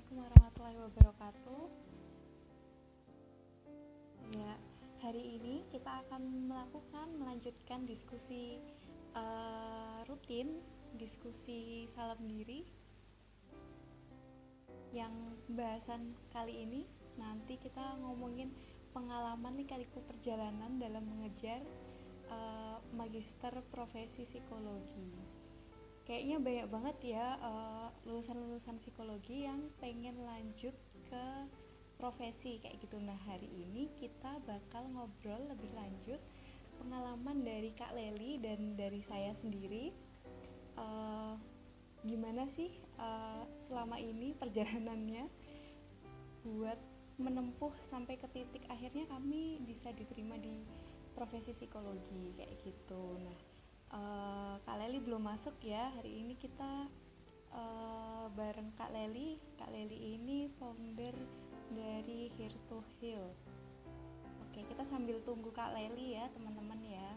Assalamualaikum warahmatullahi wabarakatuh. Ya, hari ini kita akan melakukan melanjutkan diskusi uh, rutin, diskusi salam diri. Yang bahasan kali ini nanti kita ngomongin pengalaman nih kaliku perjalanan dalam mengejar uh, magister profesi psikologi kayaknya banyak banget ya eh, lulusan-lulusan psikologi yang pengen lanjut ke profesi kayak gitu. Nah hari ini kita bakal ngobrol lebih lanjut pengalaman dari Kak Leli dan dari saya sendiri. Uh, gimana sih uh, selama ini perjalanannya buat menempuh sampai ke titik akhirnya kami bisa diterima di profesi psikologi kayak gitu. Nah uh, Kak Leli belum masuk ya. Hari ini kita uh, bareng Kak Leli. Kak Leli ini founder dari Here to Heal oke kita sambil tunggu Kak Leli ya teman-teman ya.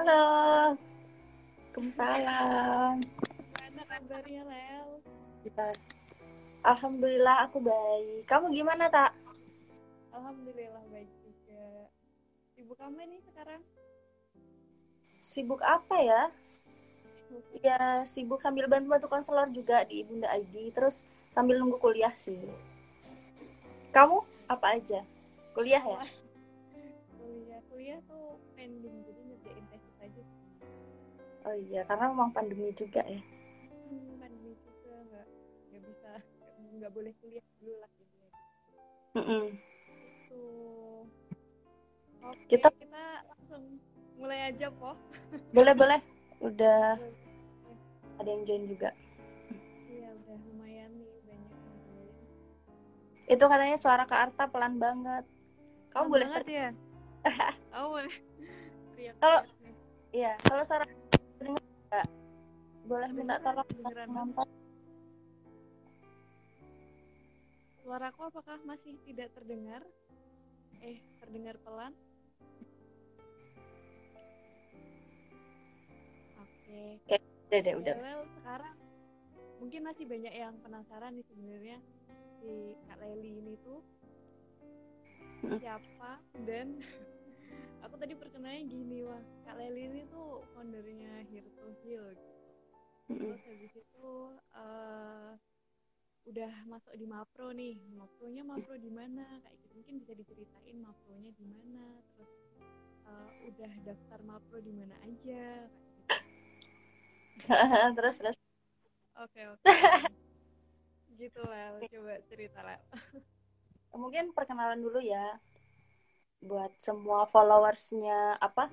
Halo. Waalaikumsalam. Gimana kabarnya Lel? Kita Alhamdulillah aku baik. Kamu gimana tak? Alhamdulillah baik sibuk apa nih sekarang? Sibuk apa ya? Ya sibuk sambil bantu-bantu konselor juga di Bunda ID terus sambil nunggu kuliah sih. Kamu apa aja? Kuliah ya? Kuliah kuliah tuh pending jadi ngerjain tesis aja. Oh iya karena memang pandemi juga ya. Hmm, pandemi juga nggak nggak bisa nggak boleh kuliah dulu lah gitu mm -mm. itu Oke, kita kita langsung mulai aja po. Boleh boleh. Udah ada yang join juga. Iya udah lumayan nih banyak yang join. Itu katanya suara Kak Arta pelan banget. Kamu pelan boleh banget ya? kamu boleh kalau iya kalau suara dengar nggak? Boleh minta tolong nonton suaraku apakah masih tidak terdengar? Eh terdengar pelan Oke, okay. udah deh, udah. Well, sekarang mungkin masih banyak yang penasaran nih sebenarnya si Kak Leli ini tuh siapa dan aku tadi perkenalnya gini wah Kak Leli ini tuh foundernya Here to Heal gitu. Terus habis itu uh, udah masuk di Mapro nih. Mapronya Mapro di mana? Kayak gitu mungkin bisa diceritain Mapronya di mana. Terus uh, udah daftar Mapro di mana aja terus terus. Oke oke gitu lah coba cerita lah mungkin perkenalan dulu ya. Buat semua followersnya apa?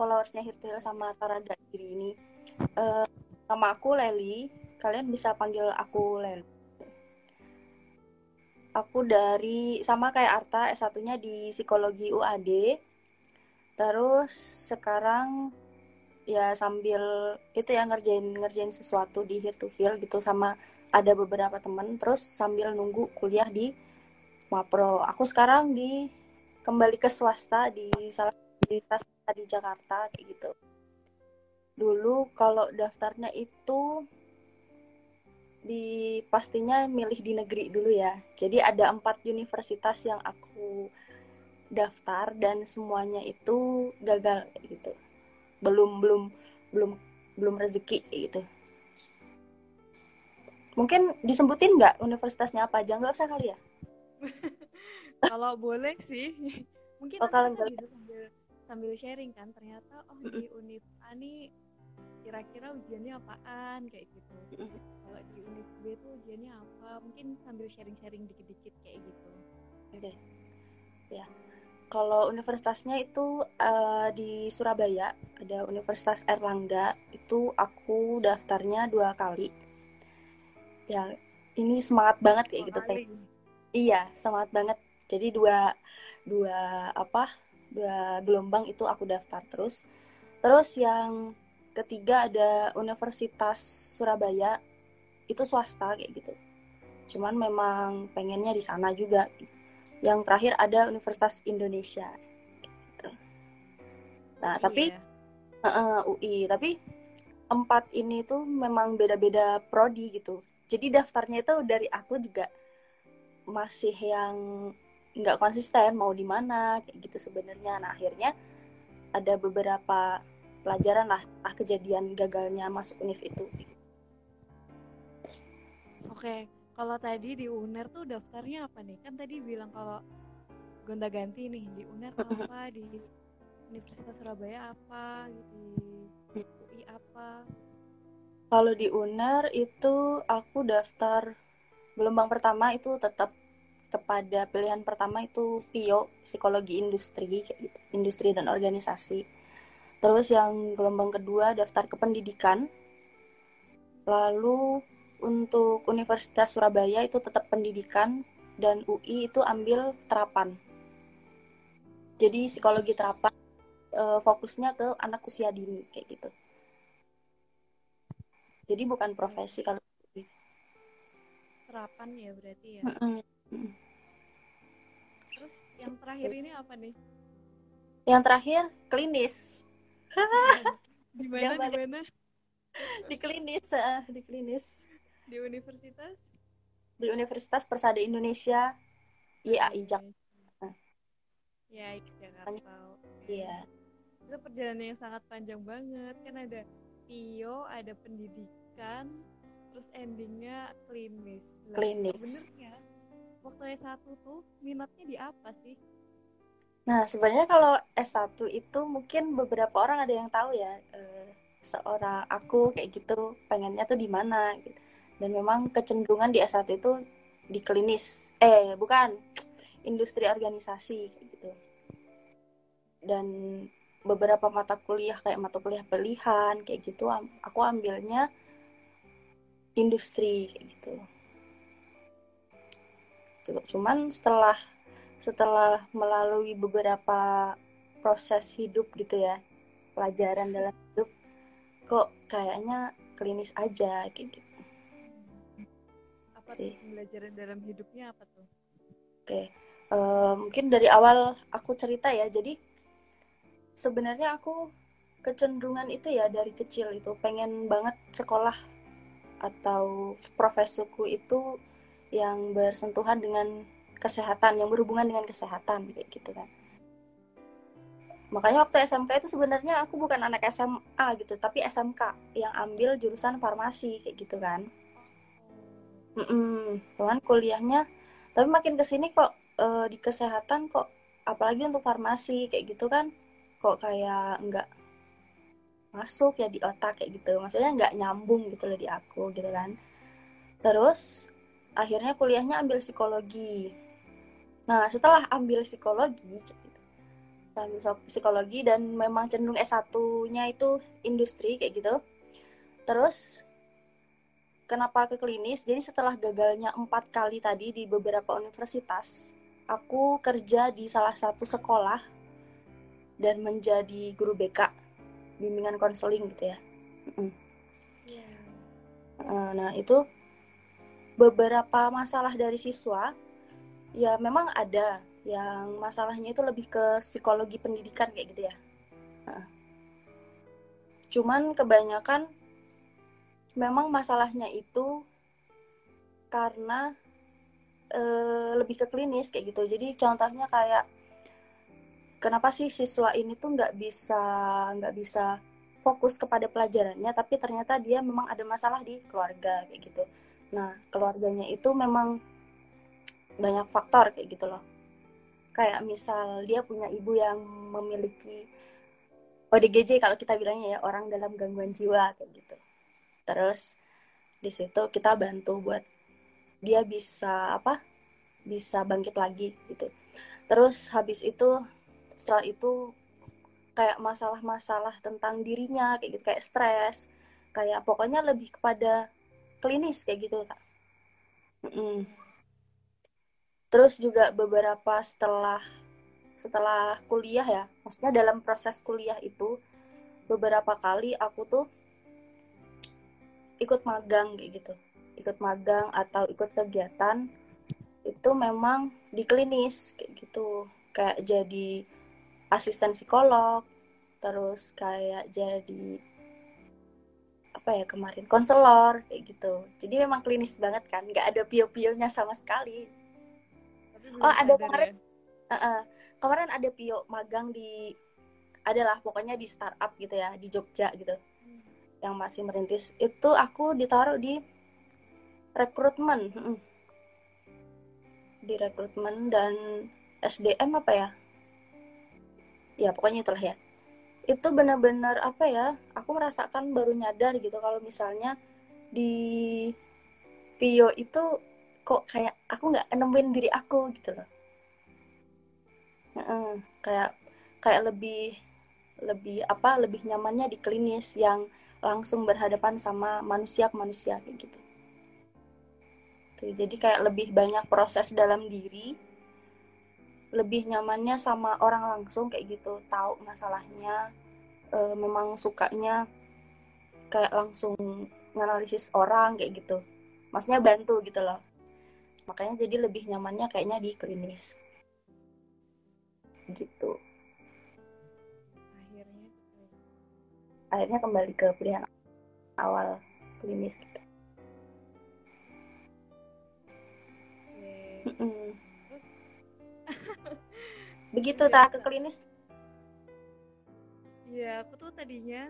Followersnya Hirtil sama Taraga diri ini uh, nama aku Leli. Kalian bisa panggil aku Leli aku dari sama kayak Arta S1 nya di psikologi UAD terus sekarang ya sambil itu ya ngerjain ngerjain sesuatu di Here to Heal gitu sama ada beberapa teman terus sambil nunggu kuliah di Mapro. Aku sekarang di kembali ke swasta di salah swasta di Jakarta kayak gitu. Dulu kalau daftarnya itu di pastinya milih di negeri dulu ya. Jadi ada empat universitas yang aku daftar dan semuanya itu gagal gitu belum belum belum belum rezeki kayak gitu. Mungkin disebutin nggak universitasnya apa aja? Nggak usah kali ya? Kalau boleh sih mungkin oh, kalau boleh. sambil sambil sharing kan ternyata oh di unit A nih kira-kira ujiannya apaan kayak gitu. Kalau di unit B tuh ujiannya apa? Mungkin sambil sharing-sharing dikit-dikit kayak gitu. Oke. Okay. ya kalau universitasnya itu uh, di Surabaya ada Universitas Erlangga itu aku daftarnya dua kali. Ya ini semangat banget kayak gitu kayak iya semangat banget. Jadi dua dua apa dua gelombang itu aku daftar terus. Terus yang ketiga ada Universitas Surabaya itu swasta kayak gitu. Cuman memang pengennya di sana juga yang terakhir ada Universitas Indonesia gitu. nah oh, tapi iya. uh, UI tapi empat ini tuh memang beda-beda prodi gitu. Jadi daftarnya itu dari aku juga masih yang nggak konsisten mau di mana kayak gitu sebenarnya. Nah akhirnya ada beberapa pelajaran lah setelah kejadian gagalnya masuk univ itu. Oke, kalau tadi di UNER tuh daftarnya apa nih? Kan tadi bilang kalau gonta-ganti nih di UNER apa, di Universitas Surabaya apa, di UI apa? Kalau di UNER itu aku daftar gelombang pertama itu tetap kepada pilihan pertama itu PIO psikologi industri gitu, industri dan organisasi terus yang gelombang kedua daftar ke pendidikan lalu untuk Universitas Surabaya itu tetap pendidikan dan UI itu ambil terapan. Jadi psikologi terapan e, fokusnya ke anak usia dini kayak gitu. Jadi bukan profesi kalau terapan ya berarti ya? Terus yang terakhir ini apa nih? Yang terakhir klinis. Di mana di mana di klinis uh, di klinis di universitas? Di Universitas Persada Indonesia IAI Jakarta. Ya Jakarta iya. Itu perjalanan yang sangat panjang banget. Kan ada PIO ada pendidikan terus endingnya klinis. Klinis. bener ya? Waktu S1 tuh minatnya di apa sih? Nah, sebenarnya kalau S1 itu mungkin beberapa orang ada yang tahu ya, eh, seorang aku kayak gitu, pengennya tuh di mana gitu. Dan memang kecenderungan di S1 itu di klinis. Eh, bukan. Industri organisasi gitu. Dan beberapa mata kuliah kayak mata kuliah pilihan kayak gitu aku ambilnya industri kayak gitu. Cuman setelah setelah melalui beberapa proses hidup gitu ya pelajaran dalam hidup kok kayaknya klinis aja kayak gitu apa sih. pelajaran dalam hidupnya apa tuh? Oke uh, mungkin dari awal aku cerita ya. Jadi sebenarnya aku kecenderungan itu ya dari kecil itu pengen banget sekolah atau profesiku itu yang bersentuhan dengan kesehatan yang berhubungan dengan kesehatan kayak gitu kan. Makanya waktu SMK itu sebenarnya aku bukan anak SMA gitu tapi SMK yang ambil jurusan farmasi kayak gitu kan mm cuman kuliahnya tapi makin ke sini kok e, di kesehatan kok apalagi untuk farmasi kayak gitu kan kok kayak nggak masuk ya di otak kayak gitu. Maksudnya nggak nyambung gitu loh di aku gitu kan. Terus akhirnya kuliahnya ambil psikologi. Nah, setelah ambil psikologi, gitu, ambil psikologi dan memang cenderung S1-nya itu industri kayak gitu. Terus kenapa ke klinis? Jadi setelah gagalnya empat kali tadi di beberapa universitas, aku kerja di salah satu sekolah dan menjadi guru BK, bimbingan konseling gitu ya. Yeah. Nah itu beberapa masalah dari siswa ya memang ada yang masalahnya itu lebih ke psikologi pendidikan kayak gitu ya. Nah. Cuman kebanyakan memang masalahnya itu karena e, lebih ke klinis kayak gitu. Jadi contohnya kayak kenapa sih siswa ini tuh nggak bisa nggak bisa fokus kepada pelajarannya, tapi ternyata dia memang ada masalah di keluarga kayak gitu. Nah keluarganya itu memang banyak faktor kayak gitu loh kayak misal dia punya ibu yang memiliki ODGJ kalau kita bilangnya ya orang dalam gangguan jiwa kayak gitu terus di situ kita bantu buat dia bisa apa bisa bangkit lagi gitu. Terus habis itu setelah itu kayak masalah-masalah tentang dirinya kayak gitu kayak stres kayak pokoknya lebih kepada klinis kayak gitu kak. Mm terus juga beberapa setelah setelah kuliah ya maksudnya dalam proses kuliah itu beberapa kali aku tuh ikut magang kayak gitu. Ikut magang atau ikut kegiatan itu memang di klinis kayak gitu. Kayak jadi asisten psikolog terus kayak jadi apa ya kemarin konselor kayak gitu. Jadi memang klinis banget kan nggak ada pio-pionya sama sekali. Oh ada kemarin ya? uh -uh, kemarin ada pio magang di adalah pokoknya di startup gitu ya di Jogja gitu. Yang masih merintis itu aku ditaruh di rekrutmen di rekrutmen dan SDM apa ya? Ya pokoknya itulah ya. Itu benar-benar apa ya aku merasakan baru nyadar gitu kalau misalnya di Pio itu kok kayak aku nggak nemuin diri aku gitu loh. Kayak kayak lebih lebih apa lebih nyamannya di klinis yang langsung berhadapan sama manusia ke manusia kayak gitu. Tuh jadi kayak lebih banyak proses dalam diri lebih nyamannya sama orang langsung kayak gitu. Tahu masalahnya e, memang sukanya kayak langsung nganalisis orang kayak gitu. Maksudnya bantu gitu loh. Makanya jadi lebih nyamannya kayaknya di klinis. Gitu akhirnya kembali ke pilihan awal klinis gitu. Begitu tak ke klinis. Iya, aku tuh tadinya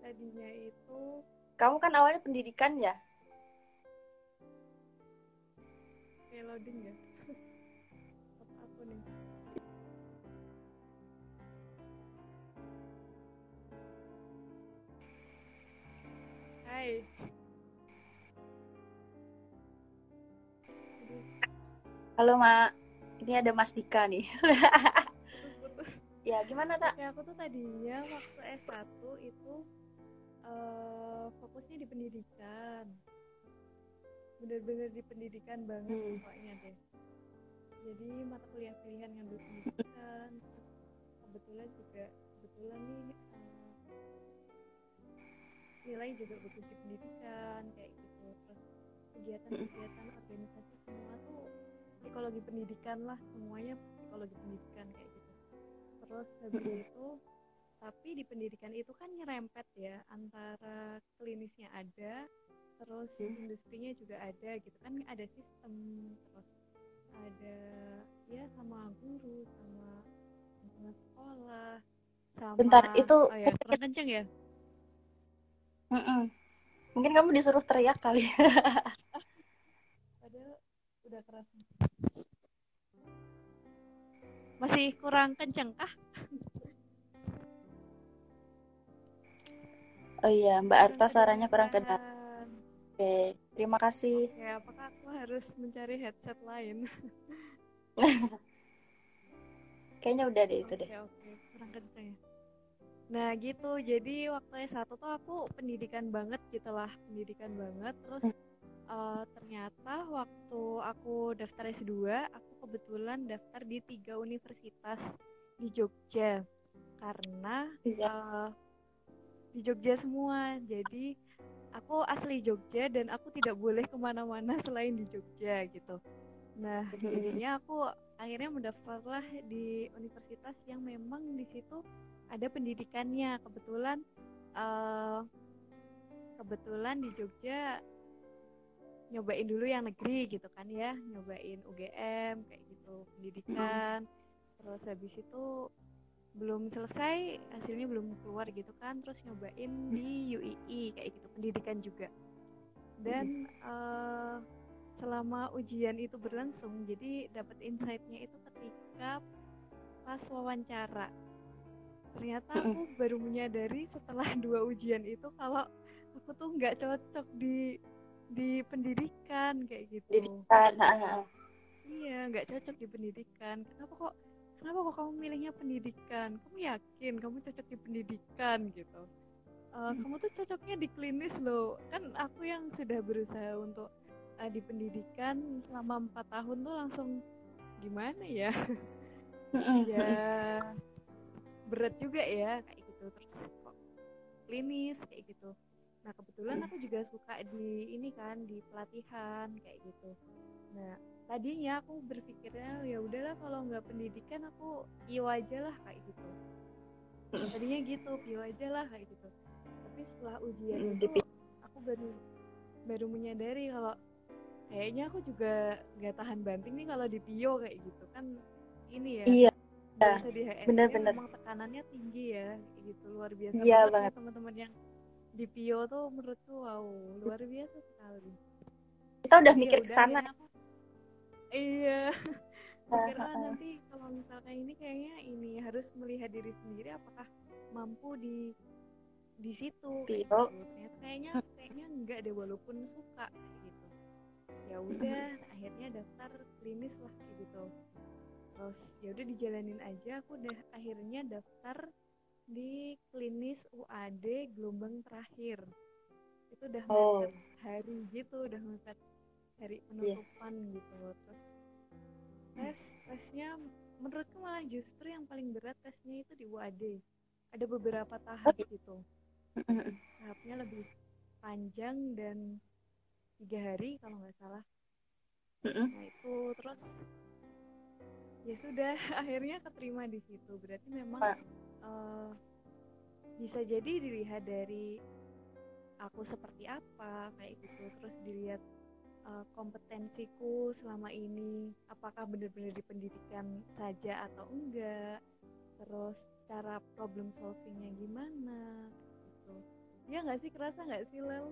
tadinya itu kamu kan awalnya pendidikan ya? Kayak loading ya Hai. Halo Mak ini ada Mas Dika nih. Ya gimana tak ya aku tuh tadinya waktu S1 itu uh, fokusnya di pendidikan. Bener-bener di pendidikan banget hmm. pokoknya deh. Jadi mata kuliah pilihan ngambil pendidikan kebetulan juga kebetulan nih nilai juga di pendidikan kayak gitu. Terus kegiatan-kegiatan organisasi semua tuh psikologi pendidikan lah semuanya psikologi pendidikan kayak gitu. Terus habis itu tapi di pendidikan itu kan nyerempet ya antara klinisnya ada terus hmm. industrinya juga ada gitu kan. Ada sistem terus ada ya sama guru sama lingkungan sekolah sama bentar itu oh ya, kurang kenceng ya mm -mm. mungkin kamu disuruh teriak kali padahal udah keras masih kurang kenceng kah? Oh iya, Mbak Arta suaranya kurang kedengaran. Oke, terima kasih. Ya, apakah aku harus mencari headset lain? Kayaknya udah deh itu deh. Oke, oke, kurang kenceng ya. Nah gitu, jadi waktu S1 tuh aku pendidikan banget gitu lah, pendidikan banget. Terus uh, ternyata waktu aku daftar S2, aku kebetulan daftar di tiga universitas di Jogja. Karena uh, di Jogja semua. Jadi aku asli Jogja dan aku tidak boleh ke mana-mana selain di Jogja gitu. Nah jadinya aku akhirnya mendaftarlah di universitas yang memang di situ ada pendidikannya. Kebetulan uh, kebetulan di Jogja nyobain dulu yang negeri gitu kan ya. Nyobain UGM kayak gitu pendidikan. Hmm. terus habis itu belum selesai hasilnya belum keluar gitu kan. Terus nyobain di UII kayak gitu pendidikan juga. Dan uh, selama ujian itu berlangsung jadi dapat insightnya itu ketika pas wawancara ternyata aku baru menyadari setelah dua ujian itu kalau aku tuh nggak cocok di di pendidikan kayak gitu. Pendidikan iya nggak cocok di pendidikan. Kenapa kok kenapa kok kamu milihnya pendidikan? Kamu yakin kamu cocok di pendidikan gitu? Uh, kamu tuh cocoknya di klinis loh. Kan aku yang sudah berusaha untuk uh, di pendidikan selama empat tahun tuh langsung gimana ya? Ya berat juga ya kayak gitu terus kok klinis kayak gitu Nah kebetulan aku juga suka di ini kan di pelatihan kayak gitu. Nah tadinya aku berpikirnya ya udahlah kalau nggak pendidikan aku IO aja lah kayak gitu. Tadinya gitu IO aja lah kayak gitu. Tapi setelah ujian itu aku baru baru menyadari kalau kayaknya aku juga nggak tahan banting nih kalau di Pio kayak gitu kan ini ya iya biasa di HSG bener-bener. memang tekanannya tinggi ya gitu luar biasa Iya banget ya teman-teman yang di Pio tuh menurutku wow luar biasa sekali kita udah Jadi ya mikir ke sana aku- iya Heeh. nanti kalau misalkan ini kayaknya ini harus melihat diri sendiri apakah mampu di di situ Pio. gitu. Kayaknya kayaknya enggak deh walaupun suka gitu ya udah akhirnya daftar klinis lah gitu terus ya udah dijalanin aja. Aku udah akhirnya daftar di klinis UAD gelombang terakhir. Itu udah Oh. mepet hari gitu udah mepet hari penutupan gitu. Terus tes tesnya menurutku malah justru yang paling berat tesnya itu di UAD ada beberapa tahap gitu. Mm-mm. tahapnya lebih panjang dan tiga hari kalau nggak salah. Nah itu terus ya sudah akhirnya keterima di situ. Berarti memang eh, bisa jadi dilihat dari aku seperti apa kayak gitu. Terus dilihat eh, kompetensiku selama ini apakah benar-benar di pendidikan saja atau enggak? Terus cara problem solvingnya gimana gitu. Ya nggak sih kerasa nggak sih Lel?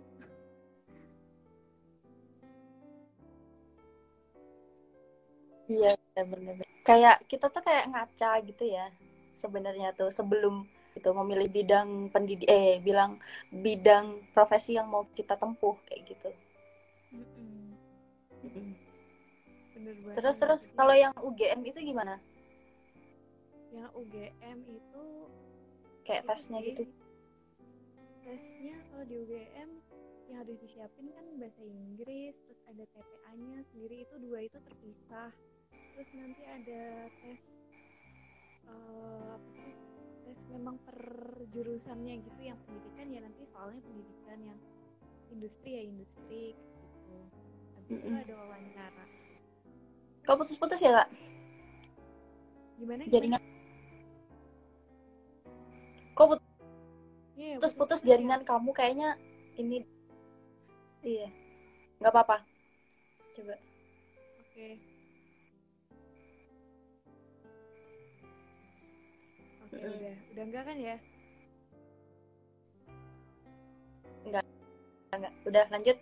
Iya, benar-benar. Kayak kita tuh kayak ngaca gitu ya. Sebenarnya tuh sebelum itu memilih bidang pendidik eh bilang bidang profesi yang mau kita tempuh kayak gitu. Bener banget Terus terus kalau yang UGM itu gimana? yang UGM itu Kayak itu tesnya gitu. tesnya kalau di UGM yang harus disiapin kan bahasa Inggris terus ada TPA-nya sendiri itu dua itu terpisah terus nanti ada tes apa sih, tes memang per jurusannya gitu yang pendidikan ya nanti soalnya pendidikan yang industri ya industri gitu habis itu Mm-mm. ada wawancara Kau putus-putus ya, Kak? gimana Jaringan. Kok Iya, putus-putus putus-putus ya. jaringan kamu kayaknya ini iya. nggak apa-apa. Coba. Oke. Oke, Mm-mm. udah. Udah enggak kan ya? Enggak. Udah lanjut.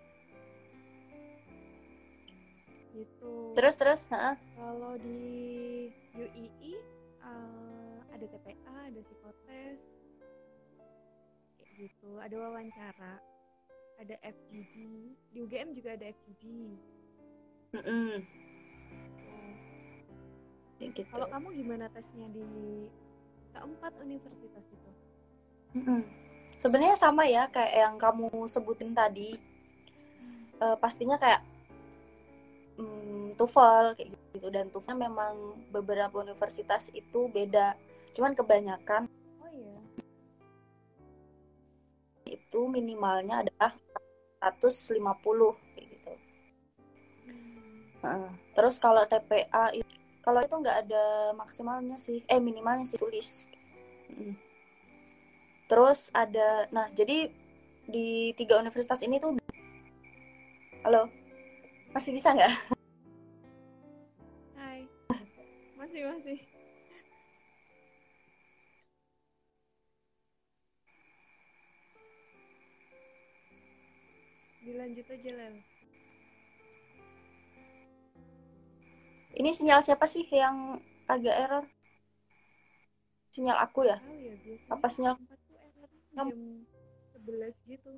Gitu. Terus terus, heeh. Kalau di UII eh, ada TPA, ada psikotes. Kayak gitu. Ada wawancara. Ada FGD. Di UGM juga ada FGD. Mm-mm. Tuh. Kayak gitu. Kalau kamu gimana tesnya di keempat universitas itu? Sebenarnya sama ya kayak yang kamu sebutin tadi. Eh, pastinya kayak mm, TOEFL kayak gitu dan TOEFL memang beberapa universitas itu beda. Cuman kebanyakan Oh iya. itu minimalnya adalah 150 kayak gitu. Hmm. Terus kalau TPA itu kalau itu nggak ada maksimalnya sih, eh minimalnya sih tulis. Terus ada, nah jadi di tiga universitas ini tuh, halo, masih bisa nggak? Hai. Masih, masih. Dilanjut aja, Lel. Ini sinyal siapa sih yang agak error? Sinyal aku ya? Tahu ya, Apa sinyal? jam 11 gitu.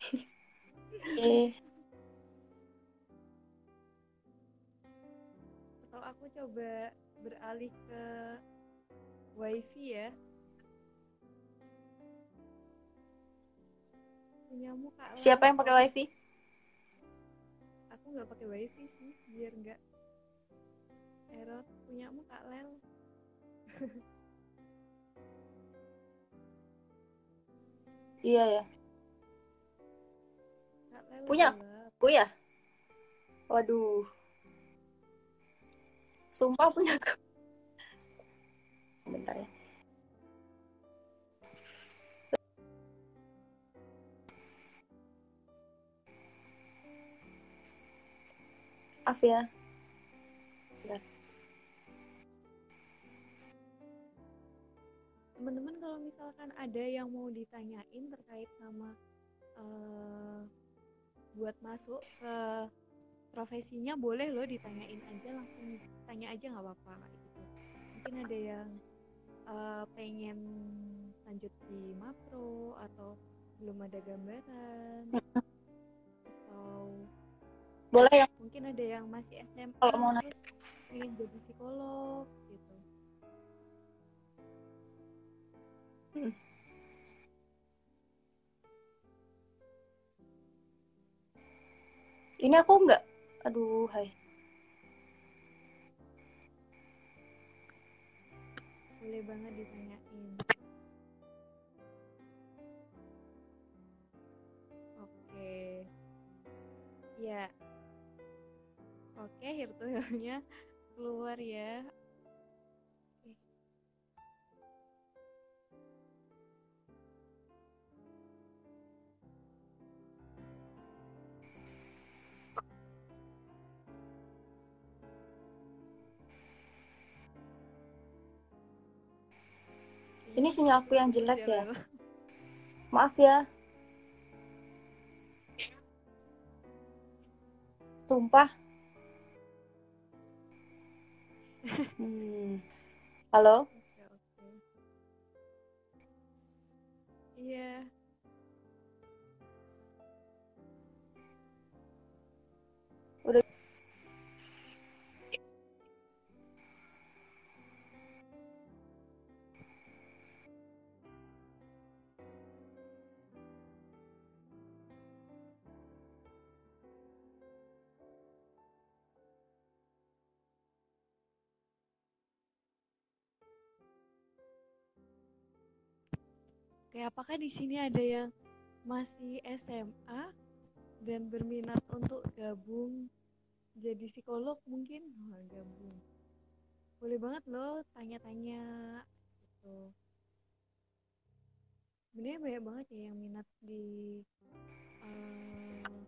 Eh, Atau aku coba beralih ke wifi ya. Punyamu Kak siapa yang pakai wifi? Aku nggak pakai wifi sih, biar nggak error. Punyamu Kak Lel. Iya ya, Kak Lel Punya? aku ya. Waduh, sumpah punya aku. Bentar ya. Maaf ya. Teman-teman kalau misalkan ada yang mau ditanyain terkait sama uh, buat masuk ke profesinya boleh loh ditanyain aja langsung tanya aja nggak apa-apa gitu. Mungkin ada yang uh, pengen lanjut di makro atau belum ada gambaran. Atau boleh ya. Mungkin ada yang masih SMA kalau mau pengen jadi psikolog gitu. Hmm. ini aku nggak aduh hai. Boleh banget ditanyain. Oke. Ya oke virtualnya keluar ya Ini sinyal aku yang jelek ya. Maaf ya. Sumpah. Hmm. Halo? Iya. Oke, apakah di sini ada yang masih SMA dan berminat untuk gabung jadi psikolog mungkin? Oh, gabung. Boleh banget loh tanya-tanya gitu. Sebenarnya banyak banget ya yang minat di uh,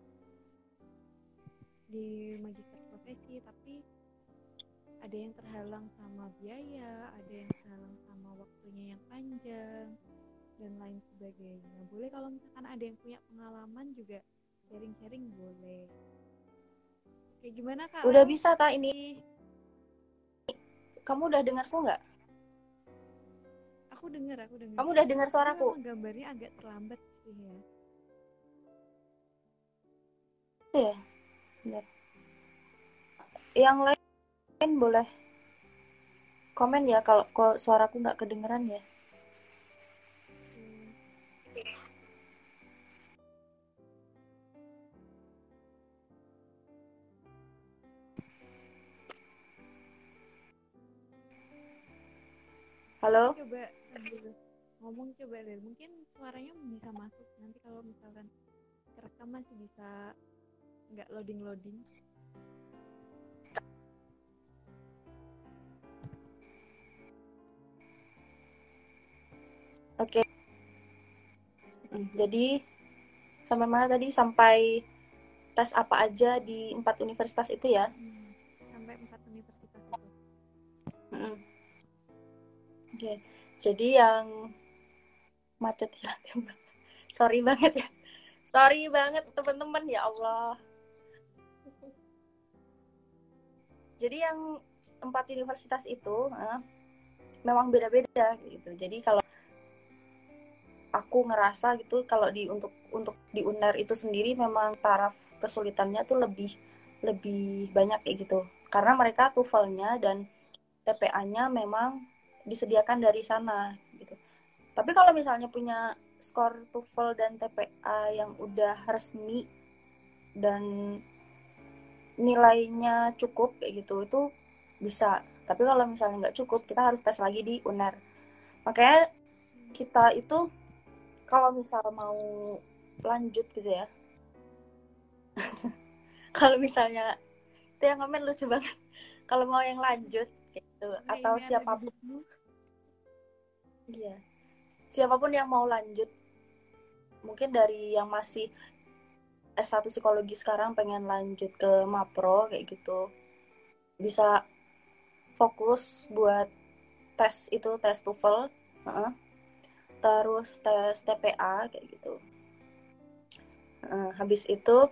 di magister profesi, tapi ada yang terhalang sama biaya, ada yang terhalang sama waktunya yang panjang dan lain sebagainya. Boleh kalau misalkan ada yang punya pengalaman juga sharing-sharing boleh. Oke, gimana Kak? Udah bisa tak ini? Kamu udah dengar suara nggak? Aku dengar, aku dengar. Kamu udah dengar suaraku? Gambarnya agak terlambat sih ya. Iya. Ya. Yang lain boleh komen ya kalau suaraku nggak kedengeran ya. Halo? Coba ngomong coba deh. Mungkin suaranya bisa masuk nanti kalau misalkan kerekam masih bisa nggak loading loading. Oke. Okay. Hmm, jadi sampai mana tadi? Sampai tes apa aja di empat universitas itu ya? Hmm, sampai empat universitas itu. Hmm okay. jadi yang macet ya sorry banget ya. Sorry banget teman-teman ya Allah. Jadi yang empat universitas itu uh, memang beda-beda gitu. Jadi kalau aku ngerasa gitu kalau di untuk untuk di UNER itu sendiri memang taraf kesulitannya tuh lebih lebih banyak kayak gitu. Karena mereka TOEFL-nya dan TPA-nya memang disediakan dari sana gitu. Tapi kalau misalnya punya skor TOEFL dan TPA yang udah resmi dan nilainya cukup kayak gitu itu bisa. Tapi kalau misalnya nggak cukup kita harus tes lagi di UNER. Makanya kita itu kalau misal mau lanjut gitu ya. kalau misalnya itu yang komen lucu banget. Kalau mau yang lanjut gitu. Nah, atau siapa pun iya siapa pun yang mau lanjut mungkin dari yang masih S1 psikologi sekarang pengen lanjut ke Mapro kayak gitu bisa fokus buat tes itu tes TOEFL. Uh, terus tes TPA kayak gitu. Uh, habis itu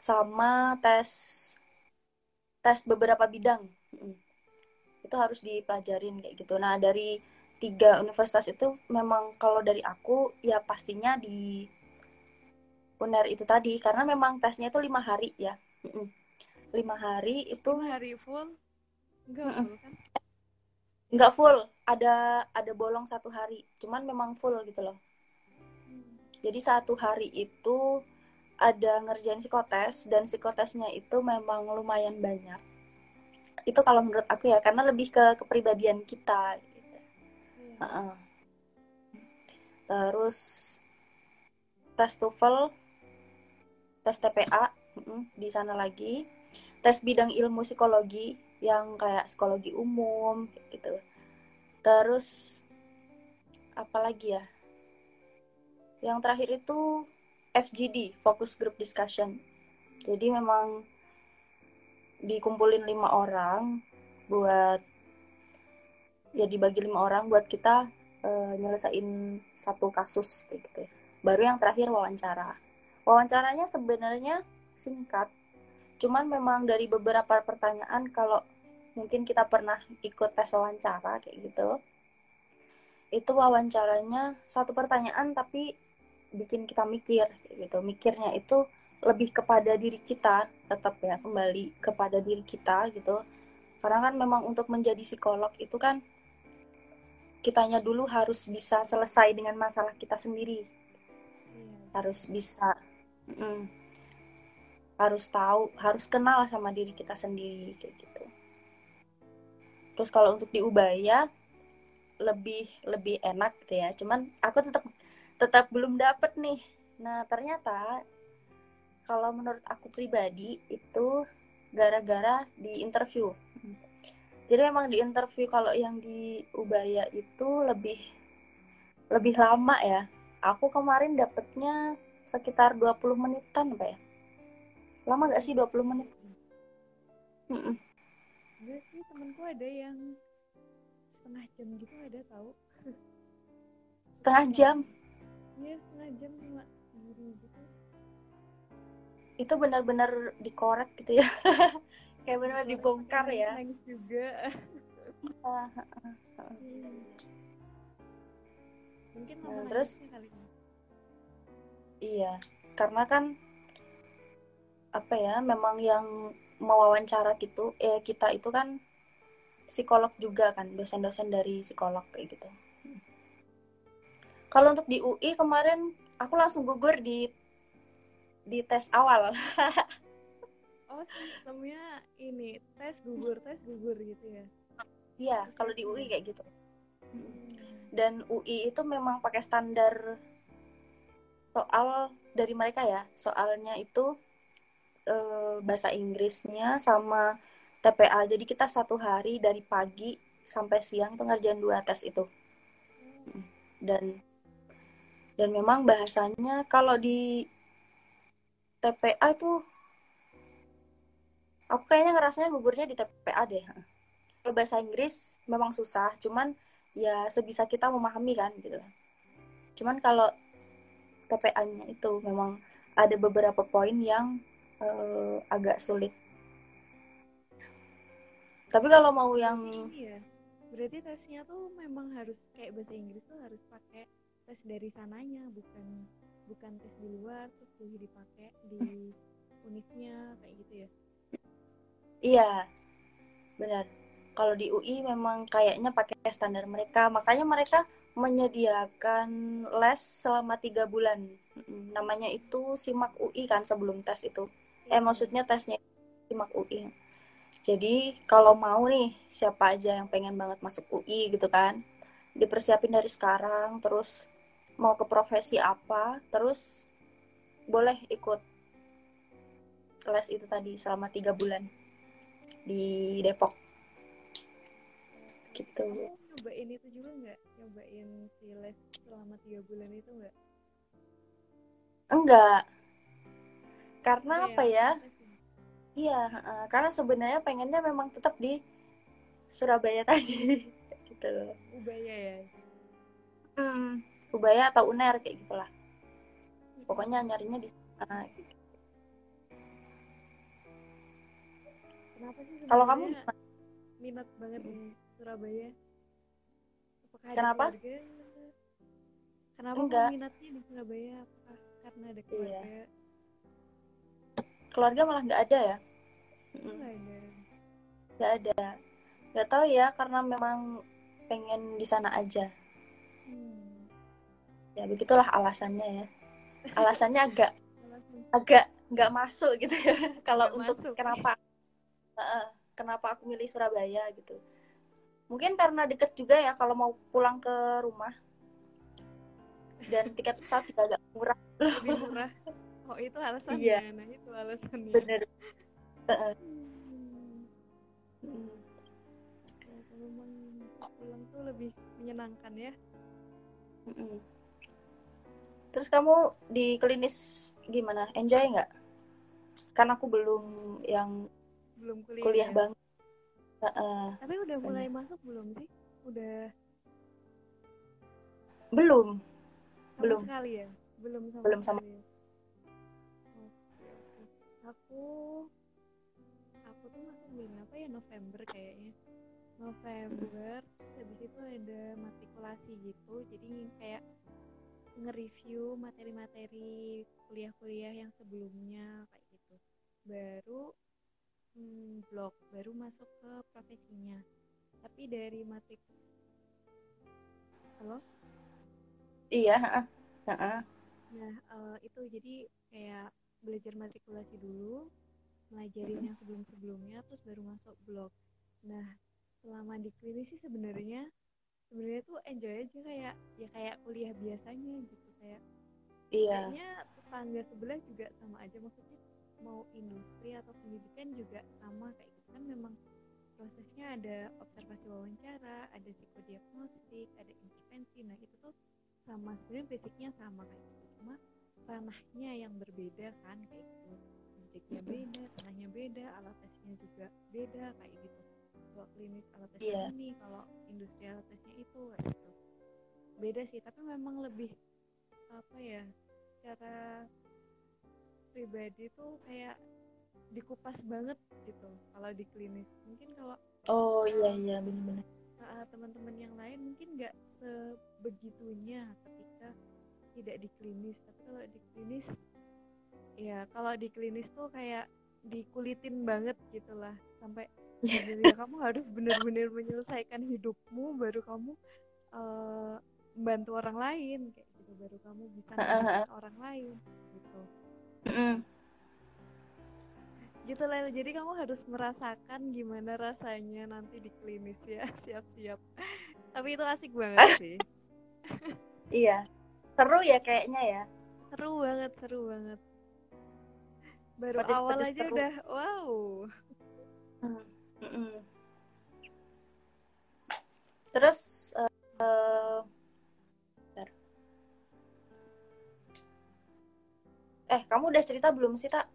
sama tes tes beberapa bidang itu harus dipelajarin kayak gitu. Nah dari tiga universitas itu memang kalau dari aku ya pastinya di UNER itu tadi. Karena memang tesnya itu lima hari ya. Lima hari itu lima hari full? Enggak kan? Nggak full. Ada ada bolong satu hari. Cuman memang full gitu loh. Hmm. jadi satu hari itu ada ngerjain psikotes dan psikotesnya itu memang lumayan banyak itu kalau menurut aku ya karena lebih ke kepribadian kita gitu. hmm. uh -uh. terus tes TOEFL tes TPA di sana lagi tes bidang ilmu psikologi yang kayak psikologi umum gitu terus apa lagi ya yang terakhir itu FGD Focus Group Discussion jadi memang dikumpulin lima orang buat ya dibagi lima orang buat kita uh, nyelesain satu kasus gitu baru yang terakhir wawancara. Wawancaranya sebenarnya singkat cuman memang dari beberapa pertanyaan kalau mungkin kita pernah ikut tes wawancara kayak gitu itu wawancaranya satu pertanyaan tapi bikin kita mikir gitu. Mikirnya itu lebih kepada diri kita tetap ya kembali kepada diri kita gitu. Karena kan memang untuk menjadi psikolog itu kan kitanya dulu harus bisa selesai dengan masalah kita sendiri. Hmm. harus bisa mm, harus tahu harus kenal sama diri kita sendiri kayak gitu. Terus kalau untuk di Ubaya lebih lebih enak gitu ya. Cuman aku tetap tetap belum dapet nih. Nah ternyata kalau menurut aku pribadi itu gara-gara di interview. Jadi emang di interview kalau yang di Ubaya itu lebih lebih lama ya. Aku kemarin dapetnya sekitar 20 menitan apa ya. Lama gak sih 20 menit? Mm -mm. Sih temenku ada yang setengah jam gitu ada tahu. Setengah jam? Iya setengah jam cuma guru gitu itu benar-benar dikorek gitu ya. Kayak benar-benar dibongkar ya. nangis juga. Mungkin nah, terus? kali ini. iya karena kan apa ya memang yang mewawancara gitu eh kita itu kan psikolog juga kan dosen-dosen dari psikolog kayak gitu. Kalau untuk di UI kemarin aku langsung gugur di di tes awal. Oh sistemnya ini tes gugur tes gugur gitu ya? Iya kalau di UI kayak gitu. Dan UI itu memang pakai standar soal dari mereka ya. Soalnya itu uh, bahasa Inggrisnya sama TPA. Jadi kita satu hari dari pagi sampai siang itu ngerjain dua tes itu. Dan dan memang bahasanya kalau di TPA itu aku kayaknya ngerasanya gugurnya di TPA deh. Kalau bahasa Inggris memang susah, cuman ya sebisa kita memahami kan gitu. Cuman kalau TPA-nya itu memang ada beberapa poin yang uh, agak sulit. Tapi kalau mau yang iya. Berarti tesnya tuh memang harus kayak bahasa Inggris tuh harus pakai tes dari sananya, bukan bukan tes di luar terus boleh dipakai di unitnya kayak gitu ya. Iya. Benar. Kalau di UI memang kayaknya pakai standar mereka, makanya mereka menyediakan les selama tiga bulan. Namanya itu simak UI kan sebelum tes itu eh maksudnya tesnya simak UI jadi kalau mau nih siapa aja yang pengen banget masuk UI gitu kan dipersiapin dari sekarang terus mau ke profesi apa terus boleh ikut les itu tadi selama tiga bulan di Depok. Gitu. Nyobain itu juga nggak? Nyobain si les selama tiga bulan itu nggak? Enggak. Karena Enggak apa ya? iya uh, karena sebenarnya pengennya memang tetap di Surabaya tadi gitu. Ubaya ya? Hmm, Ubaya atau UNER kayak gitulah. Pokoknya nyarinya di sana kenapa sih kalau kamu minat banget di Surabaya? Apakah Kenapa? keluarga? Kenapa Enggak. kamu minatnya di Surabaya? Apakah karena ada Iya. keluarga? Keluarga malah nggak ada ya? Nggak ada. Nggak ada. Nggak tahu ya karena memang pengen di sana aja. Hmm. Ya begitulah alasannya ya. Alasannya agak agak nggak masuk gitu ya. Kalau untuk masuk. kenapa Heeh, kenapa aku milih Surabaya gitu. Mungkin karena deket juga ya kalau mau pulang ke rumah. Dan tiket pesawat juga agak murah. Lebih murah. Oh itu alasannya. Iya. nah itu alasannya. Bener. Hmm. Mm. Ya, kalau pulang tuh lebih menyenangkan ya. Mm-mm. Terus kamu di klinis gimana? Enjoy nggak? Kan aku belum yang belum kuliah, kuliah ya? banget Heeh. tapi udah mulai masuk belum sih? Udah belum. Sama Belum. sekali ya? Belum sama Belum sama- ya? Aku aku tuh masuk bulan apa ya? November kayaknya. November habis itu ada matrikulasi gitu. Jadi kayak nge-review materi-materi kuliah-kuliah yang sebelumnya kayak gitu baru hmm, blog baru masuk ke profesinya tapi dari matrik halo iya heeh. Heeh. Nah, eh, itu jadi kayak belajar matrikulasi dulu, melajarin yang sebelum-sebelumnya, terus baru masuk blog. Nah, selama di klinis sih sebenarnya sebenarnya tuh enjoy aja kayak ya kayak kuliah biasanya gitu kayak iya kayaknya tetangga sebelah juga sama aja maksudnya mau industri atau pendidikan juga sama kayak gitu kan memang prosesnya ada observasi wawancara, ada psikodiagnostik, ada intervensi. Nah, itu tuh sama sebenarnya basicnya sama kayak gitu. Cuma ranahnya yang berbeda kan kayak gitu. Subjeknya beda, ranahnya beda, alat tesnya juga beda kayak gitu. Kalau klinis alat tesnya Iya. ini, kalau industri alat tesnya itu kayak gitu. Beda sih, tapi memang lebih apa ya? Secara pribadi tuh kayak dikupas banget gitu kalau di klinis mungkin kalau oh iya iya benar-benar uh, teman-teman yang lain mungkin nggak sebegitunya ketika tidak di klinis tapi kalau di klinis ya kalau di klinis tuh kayak dikulitin banget gitulah sampai bener-bener kamu harus benar-benar menyelesaikan hidupmu baru kamu uh, membantu orang lain kayak gitu. Baru kamu bisa membantu orang lain gitu. Gitu lah jadi kamu harus merasakan gimana rasanya nanti di klinis ya. Siap-siap. Tapi itu asik banget sih. Iya. Seru ya kayaknya ya. Seru banget seru banget baru Pedes- awal pedes aja seru. udah wow Mm-mm. terus eh, eh, bentar. eh kamu udah cerita belum sih tak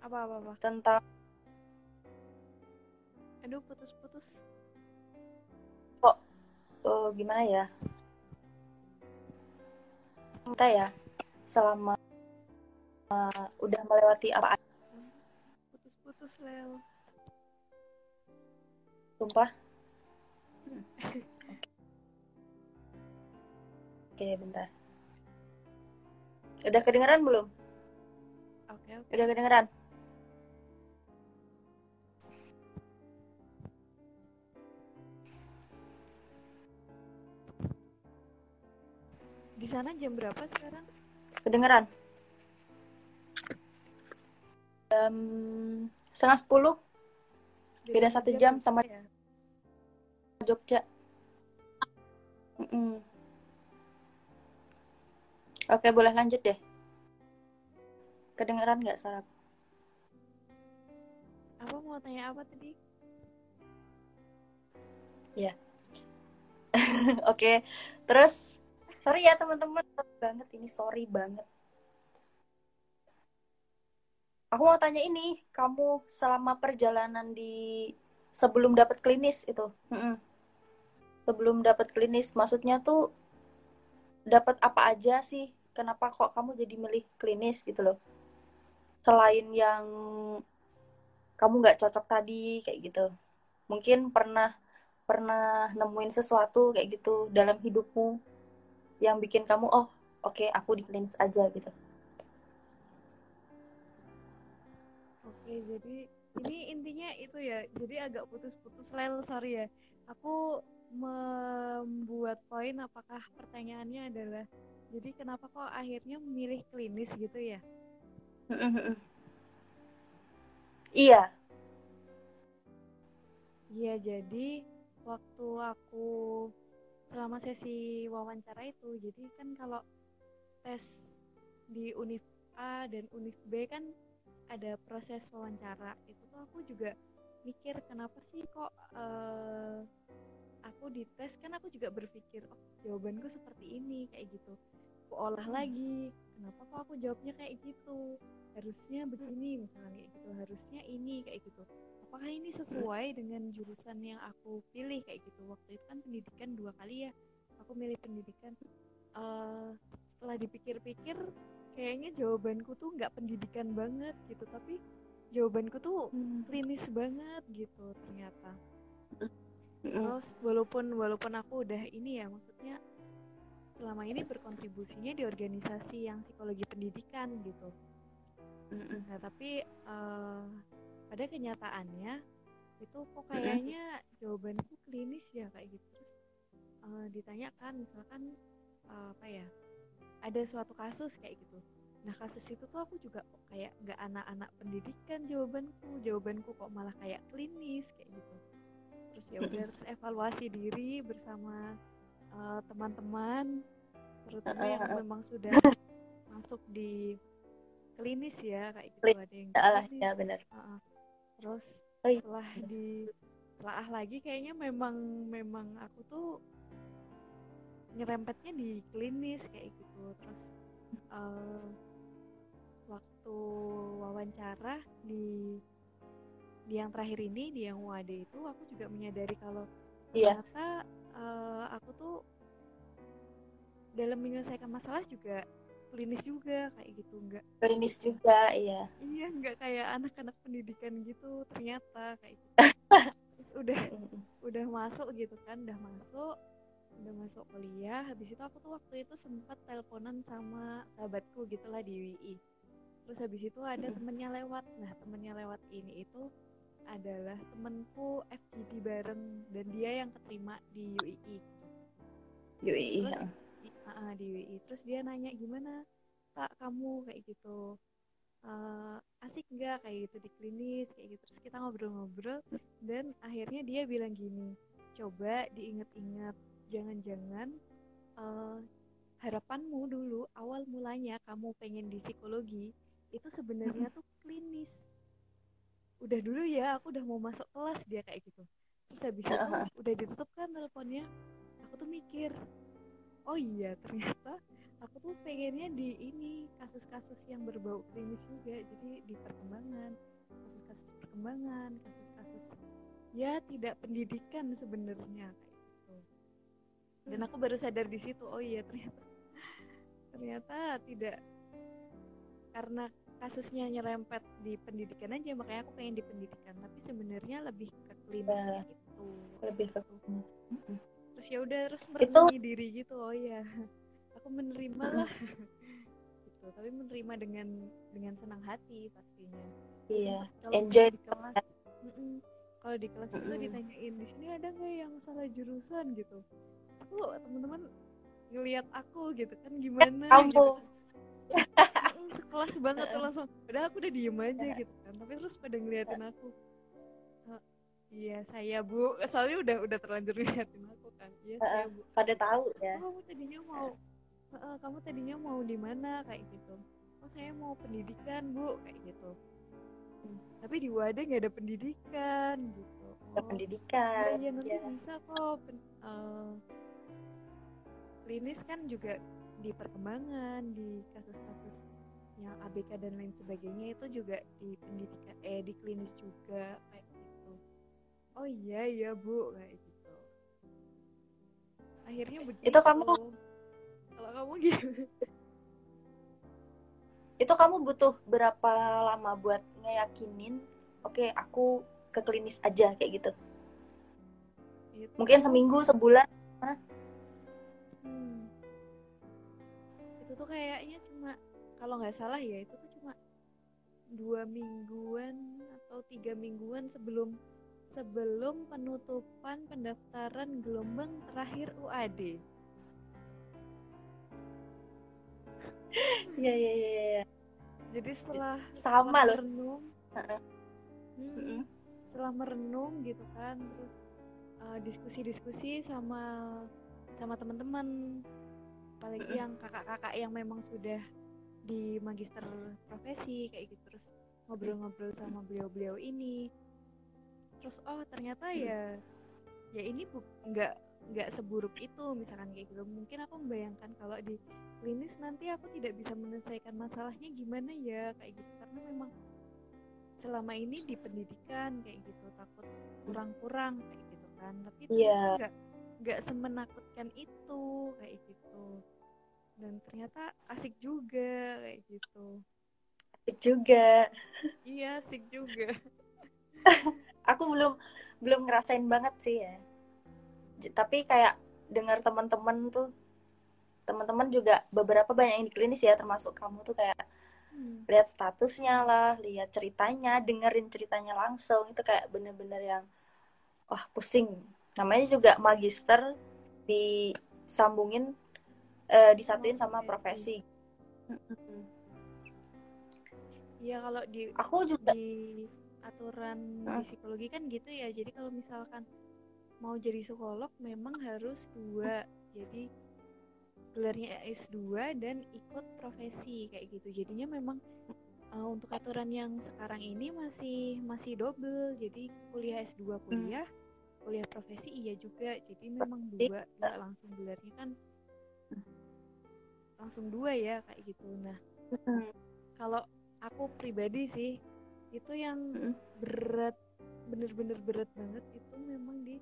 apa apa apa tentang aduh putus-putus eh, gimana ya kita ya selama eh, udah melewati apa putus-putus Lel sumpah? Oke bentar. Udah kedengeran belum? Oke oke. Udah kedengeran? Di sana jam berapa sekarang? Kedengeran jam setengah sepuluh Beda satu jam sama- ya? Jogja Mm-mm. oke boleh lanjut deh kedengeran nggak suara aku? apa mau tanya apa tadi oke terus sorry ya teman-teman banget ini sorry banget aku mau tanya ini, kamu selama perjalanan di sebelum dapat klinis itu, mm-mm. sebelum dapat klinis, maksudnya tuh dapat apa aja sih? Kenapa kok kamu jadi milih klinis gitu loh? Selain yang kamu nggak cocok tadi kayak gitu, mungkin pernah pernah nemuin sesuatu kayak gitu dalam hidupmu yang bikin kamu oh oke okay, aku di klinis aja gitu. Oke, jadi ini intinya itu ya. Jadi agak putus-putus lel, sorry ya. Aku membuat poin apakah pertanyaannya adalah jadi kenapa kok akhirnya memilih klinis gitu ya? Iya. Iya, jadi waktu aku selama sesi wawancara itu, jadi kan kalau tes di Univ A dan Univ B kan ada proses wawancara itu tuh aku juga mikir kenapa sih kok uh, aku dites? Kan aku juga berpikir oh jawabanku seperti ini kayak gitu. Aku olah hmm. lagi kenapa kok aku jawabnya kayak gitu? Harusnya begini misalnya kayak gitu harusnya ini kayak gitu. Apakah ini sesuai dengan jurusan yang aku pilih? kayak gitu. Waktu itu kan pendidikan dua kali ya aku milih pendidikan. Uh, setelah dipikir-pikir kayaknya jawabanku tuh nggak pendidikan banget gitu tapi jawabanku tuh hmm. klinis banget gitu ternyata. Terus walaupun walaupun aku udah ini ya maksudnya selama ini berkontribusinya di organisasi yang psikologi pendidikan gitu. Nah tapi uh, pada kenyataannya itu kok kayaknya jawabanku klinis ya kayak gitu. Terus uh, ditanyakan misalkan uh, apa ya ada suatu kasus kayak gitu. Nah kasus itu tuh aku juga kok kayak nggak anak-anak pendidikan jawabanku. Jawabanku kok malah kayak klinis kayak gitu. Terus ya udah terus evaluasi diri bersama uh, teman-teman. Terutama yang memang sudah masuk di klinis ya kayak gitu. Ada yang klinis. ya benar. Uh, terus setelah di telah lagi kayaknya memang memang aku tuh nyerempetnya di klinis kayak gitu. Terus uh, waktu wawancara di di yang terakhir ini di yang WAD itu aku juga menyadari kalau yeah. ternyata uh, aku tuh dalam menyelesaikan masalah juga klinis juga kayak gitu. Enggak klinis juga iya. Iya enggak kayak anak-anak pendidikan gitu ternyata kayak gitu. Terus udah udah masuk gitu kan udah masuk udah masuk kuliah habis itu aku tuh waktu itu sempat teleponan sama sahabatku gitulah di WI terus habis itu ada temennya lewat. Nah temennya lewat ini itu adalah temenku FGD bareng dan dia yang keterima di UII UII terus, ya. uh, di UII terus dia nanya gimana tak kamu? Kayak gitu. Uh, asik nggak? Kayak gitu di klinis kayak gitu. Terus kita ngobrol-ngobrol dan akhirnya dia bilang gini coba diinget-inget jangan-jangan uh, harapanmu dulu awal mulanya kamu pengen di psikologi itu sebenarnya tuh klinis. Udah dulu ya aku udah mau masuk kelas dia kayak gitu. Terus habis itu udah ditutup kan teleponnya aku tuh mikir oh iya ternyata aku tuh pengennya di ini kasus-kasus yang berbau klinis juga jadi di perkembangan kasus-kasus perkembangan kasus-kasus ya tidak pendidikan sebenarnya dan aku baru sadar di situ oh iya ternyata ternyata tidak karena kasusnya nyerempet di pendidikan aja makanya aku pengen di pendidikan. Tapi sebenarnya lebih ke klinis ya, itu lebih ke klinis. Terus ya udah terus merenungi itu... diri gitu oh iya. Aku menerima lah. Gitu tapi menerima dengan dengan senang hati pastinya. Iya enjoy di kelas kalau di kelas itu ditanyain di sini ada nggak yang salah jurusan? gitu aku teman-teman ngelihat aku gitu kan gimana gitu sekelas banget tuh langsung. Udah aku udah diem aja gitu kan tapi terus pada ngeliatin aku. Iya saya bu. Soalnya udah udah terlanjur ngeliatin aku kan. Iya saya bu. pada tahu ya. Oh, kamu tadinya mau uh, kamu tadinya mau di mana kayak gitu. Oh saya mau pendidikan bu kayak gitu. Tapi di wadah nggak ada pendidikan gitu. Oh, pendidikan iya nanti ya. bisa kok uh, klinis kan juga di perkembangan di kasus-kasus yang ABK dan lain sebagainya itu juga di pendidikan eh di klinis juga kayak gitu. Oh iya iya bu kayak gitu. Akhirnya begitu itu kamu kalau kamu gitu itu kamu butuh berapa lama buat ngeyakinin oke okay, aku ke klinis aja kayak gitu? Itu. mungkin seminggu sebulan mana itu tuh kayaknya cuma kalau nggak salah ya itu tuh cuma dua mingguan atau tiga mingguan sebelum sebelum penutupan pendaftaran gelombang terakhir UAD. Iya iya iya. Ya. Jadi setelah sama loh. Merenung, hmm, setelah merenung gitu kan, terus uh, diskusi-diskusi sama sama teman-teman, apalagi yang kakak-kakak yang memang sudah di magister profesi kayak gitu. Terus ngobrol-ngobrol sama beliau-beliau ini. Terus oh ternyata ya ya ini bu nggak nggak seburuk itu misalkan kayak gitu. Mungkin aku membayangkan kalau di klinis nanti aku tidak bisa menyelesaikan masalahnya gimana ya kayak gitu. Karena memang selama ini di pendidikan kayak gitu takut kurang-kurang kayak gitu kan. Tapi yeah. nggak nggak semenakutkan itu kayak gitu. Dan ternyata asik juga kayak gitu. Asik juga. Iya asik juga. Aku belum belum ngerasain banget sih ya. Tapi kayak dengar teman-teman tuh teman-teman juga beberapa banyak yang di klinis ya termasuk kamu tuh kayak hmm. lihat statusnya lah lihat ceritanya dengerin ceritanya langsung. Itu kayak bener-bener yang wah pusing namanya juga magister disambungin uh, disatuin sama profesi. Iya kalau di aku juga di aturan di psikologi kan gitu ya. Jadi kalau misalkan mau jadi psikolog memang harus dua. Jadi gelarnya S2 dan ikut profesi kayak gitu. Jadinya memang uh, untuk aturan yang sekarang ini masih masih double. Jadi kuliah S2 hmm. kuliah hmm. Kuliah profesi iya juga. Jadi memang dua nggak langsung gelarnya kan langsung dua ya kayak gitu. Nah kalau aku pribadi sih itu yang berat bener-bener berat banget itu memang di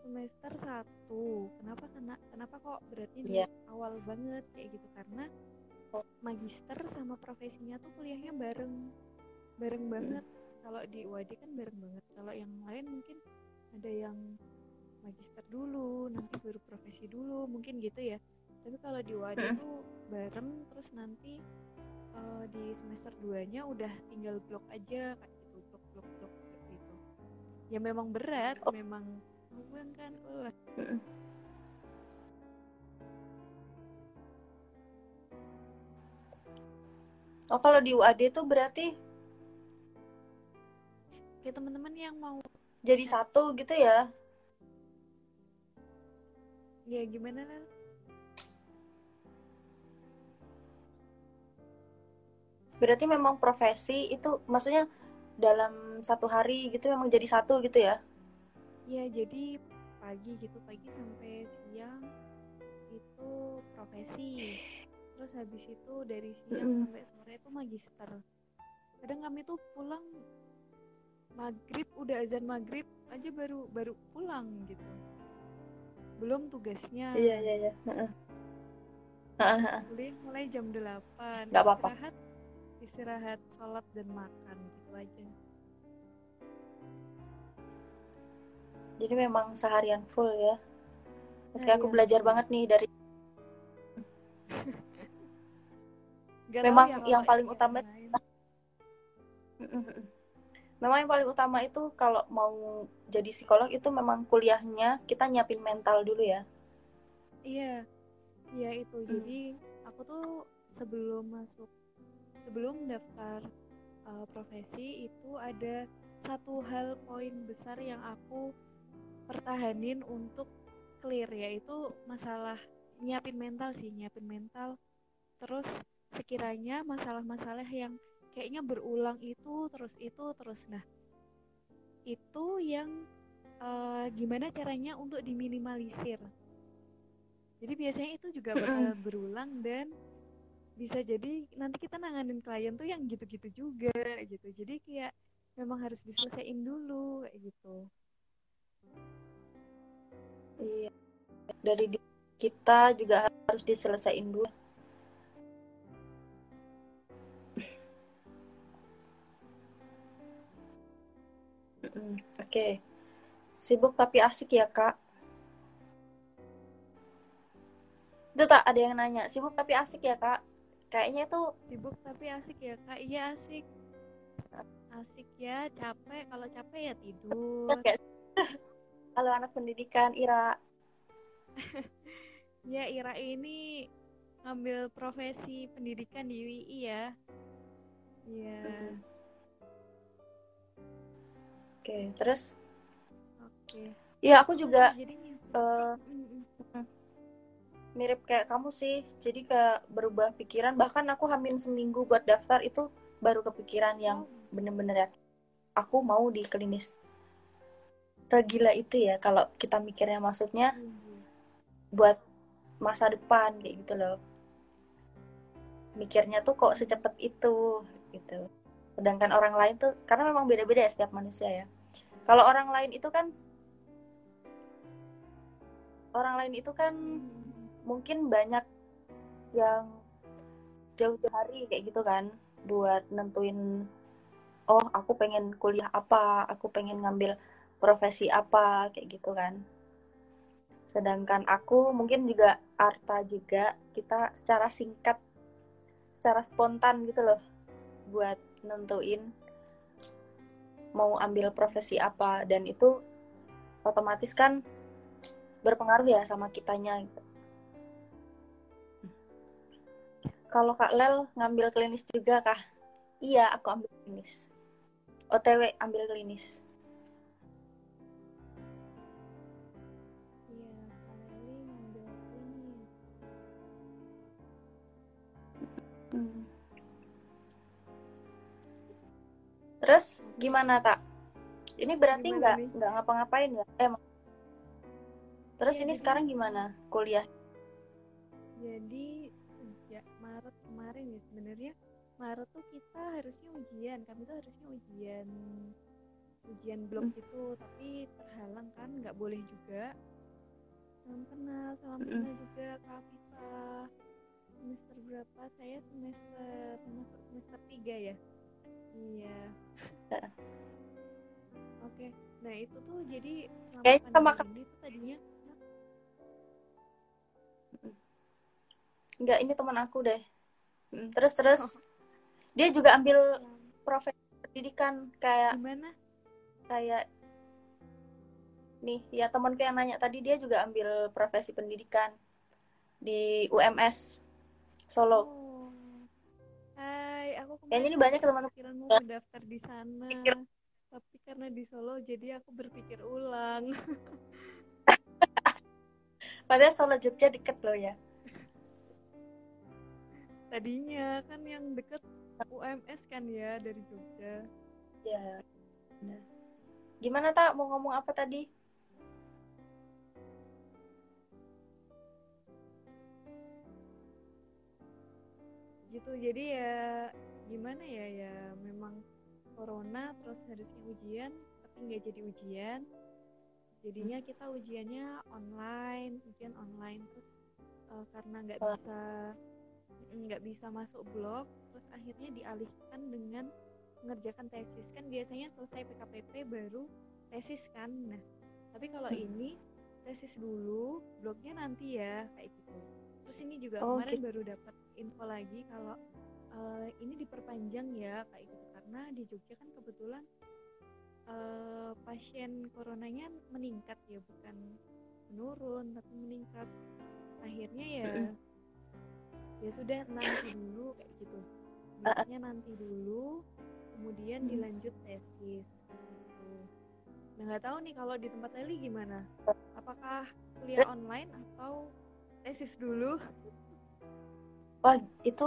semester 1 kenapa kena kenapa kok beratnya di yeah. awal banget kayak gitu. Karena magister sama profesinya tuh kuliahnya bareng bareng banget. Kalau di UAD kan bareng banget. Kalau yang lain mungkin ada yang magister dulu nanti baru profesi dulu mungkin gitu ya tapi kalau di UAD hmm. tuh bareng terus nanti uh, di semester 2 nya udah tinggal blok aja kayak gitu blok blok blok gitu ya memang berat oh. memang hubungan kan Oh kalau di UAD tuh berarti kayak teman-teman yang mau jadi satu gitu ya? Ya gimana lah? Berarti memang profesi itu maksudnya dalam satu hari gitu memang jadi satu gitu ya? Iya, jadi pagi gitu, pagi sampai siang itu profesi. Terus habis itu dari siang mm. sampai sore itu magister. Kadang kami tuh pulang maghrib udah azan maghrib aja baru baru pulang gitu. Belum tugasnya. Iya iya iya. Kuliah mulai jam 8 Gak apa-apa. Istirahat, istirahat, sholat dan makan gitu aja. jadi memang seharian full ya oke aku iya. belajar banget nih dari memang yang, yang paling utama memang yang paling utama itu kalau mau jadi psikolog itu memang kuliahnya kita nyiapin mental dulu ya. Iya iya itu. Hmm. jadi aku tuh sebelum masuk sebelum daftar uh, profesi itu ada satu hal poin besar yang aku pertahanin untuk clear yaitu masalah nyiapin mental sih nyiapin mental. Terus sekiranya masalah-masalah yang kayaknya berulang itu terus itu terus. Nah itu yang uh, gimana caranya untuk diminimalisir. Jadi biasanya itu juga bakal berulang dan bisa jadi nanti kita nanganin klien tuh yang gitu-gitu juga gitu. Jadi kayak memang harus diselesaikan dulu kayak gitu. Iya. Dari kita juga harus diselesaikan dulu Oke, okay. sibuk tapi asik ya kak. Itu tak ada yang nanya, sibuk tapi asik ya kak? Kayaknya itu sibuk tapi asik ya kak. Iya asik. Asik ya, capek. Kalau capek ya tidur. Kalau anak pendidikan Ira. ya Ira ini ngambil profesi pendidikan di UI ya. Iya. Oke, terus? Oke. Iya, aku juga uh, mirip kayak kamu sih. Jadi kayak berubah pikiran. Bahkan aku hamil seminggu buat daftar itu baru kepikiran yang bener-bener ya aku mau di klinis. Segila itu ya kalau kita mikirnya. Maksudnya buat masa depan kayak gitu loh. Mikirnya tuh kok secepat itu gitu. Sedangkan orang lain tuh karena memang beda-beda ya setiap manusia ya kalau orang lain itu kan orang lain itu kan mungkin banyak yang jauh-jauh hari kayak gitu kan buat nentuin oh aku pengen kuliah apa aku pengen ngambil profesi apa kayak gitu kan. Sedangkan aku mungkin juga Arta juga kita secara singkat secara spontan gitu loh buat nentuin mau ambil profesi apa dan itu otomatis kan berpengaruh ya sama kitanya gitu. Kalau Kak Lel ngambil klinis juga kah? Iya, aku ambil klinis. OTW ambil klinis. Iya. Hmm. Terus gimana tak? Ini berarti nggak nggak ngapa-ngapain ya? Eh, terus ya, ini jadi, sekarang gimana? Kuliah? Jadi Maret kemarin ya sebenarnya. Maret tuh kita harusnya ujian. Kami tuh harusnya ujian ujian blok hmm. itu tapi terhalang kan nggak boleh juga. Salam kenal salam kenal juga kak semester berapa? Saya semester masuk semester tiga ya iya oke okay. nah itu tuh jadi kayak sama itu tadinya Enggak, ini teman aku deh. Hmm, terus terus oh. dia juga ambil profesi pendidikan kayak gimana? Kayak nih, ya temanku yang nanya tadi dia juga ambil profesi pendidikan di UMS Solo. Oh. Kemarin ini banyak teman-teman mau daftar di sana. Pikir. Tapi karena di Solo jadi aku berpikir ulang. Padahal Solo Jogja deket loh ya tadinya kan yang deket UMS kan ya dari Jogja ya gimana tak mau ngomong apa tadi gitu jadi ya gimana ya ya memang corona terus harusnya ujian tapi nggak jadi ujian jadinya hmm. kita ujiannya online ujian online terus uh, karena nggak bisa nggak bisa masuk blog terus akhirnya dialihkan dengan mengerjakan tesis kan biasanya selesai PKPP baru tesis kan nah tapi kalau hmm. ini tesis dulu blognya nanti ya kayak gitu terus ini juga oh, kemarin okay. baru dapat info lagi kalau uh, ini diperpanjang ya kayak gitu. Karena di Jogja kan kebetulan uh, pasien coronanya meningkat ya bukan menurun tapi meningkat. Akhirnya ya ya sudah nanti dulu kayak gitu. Blognya nanti dulu kemudian hmm. dilanjut tesis gitu. nah nggak tahu nih kalau di tempat Eli gimana? Apakah kuliah online atau tesis dulu? Wah itu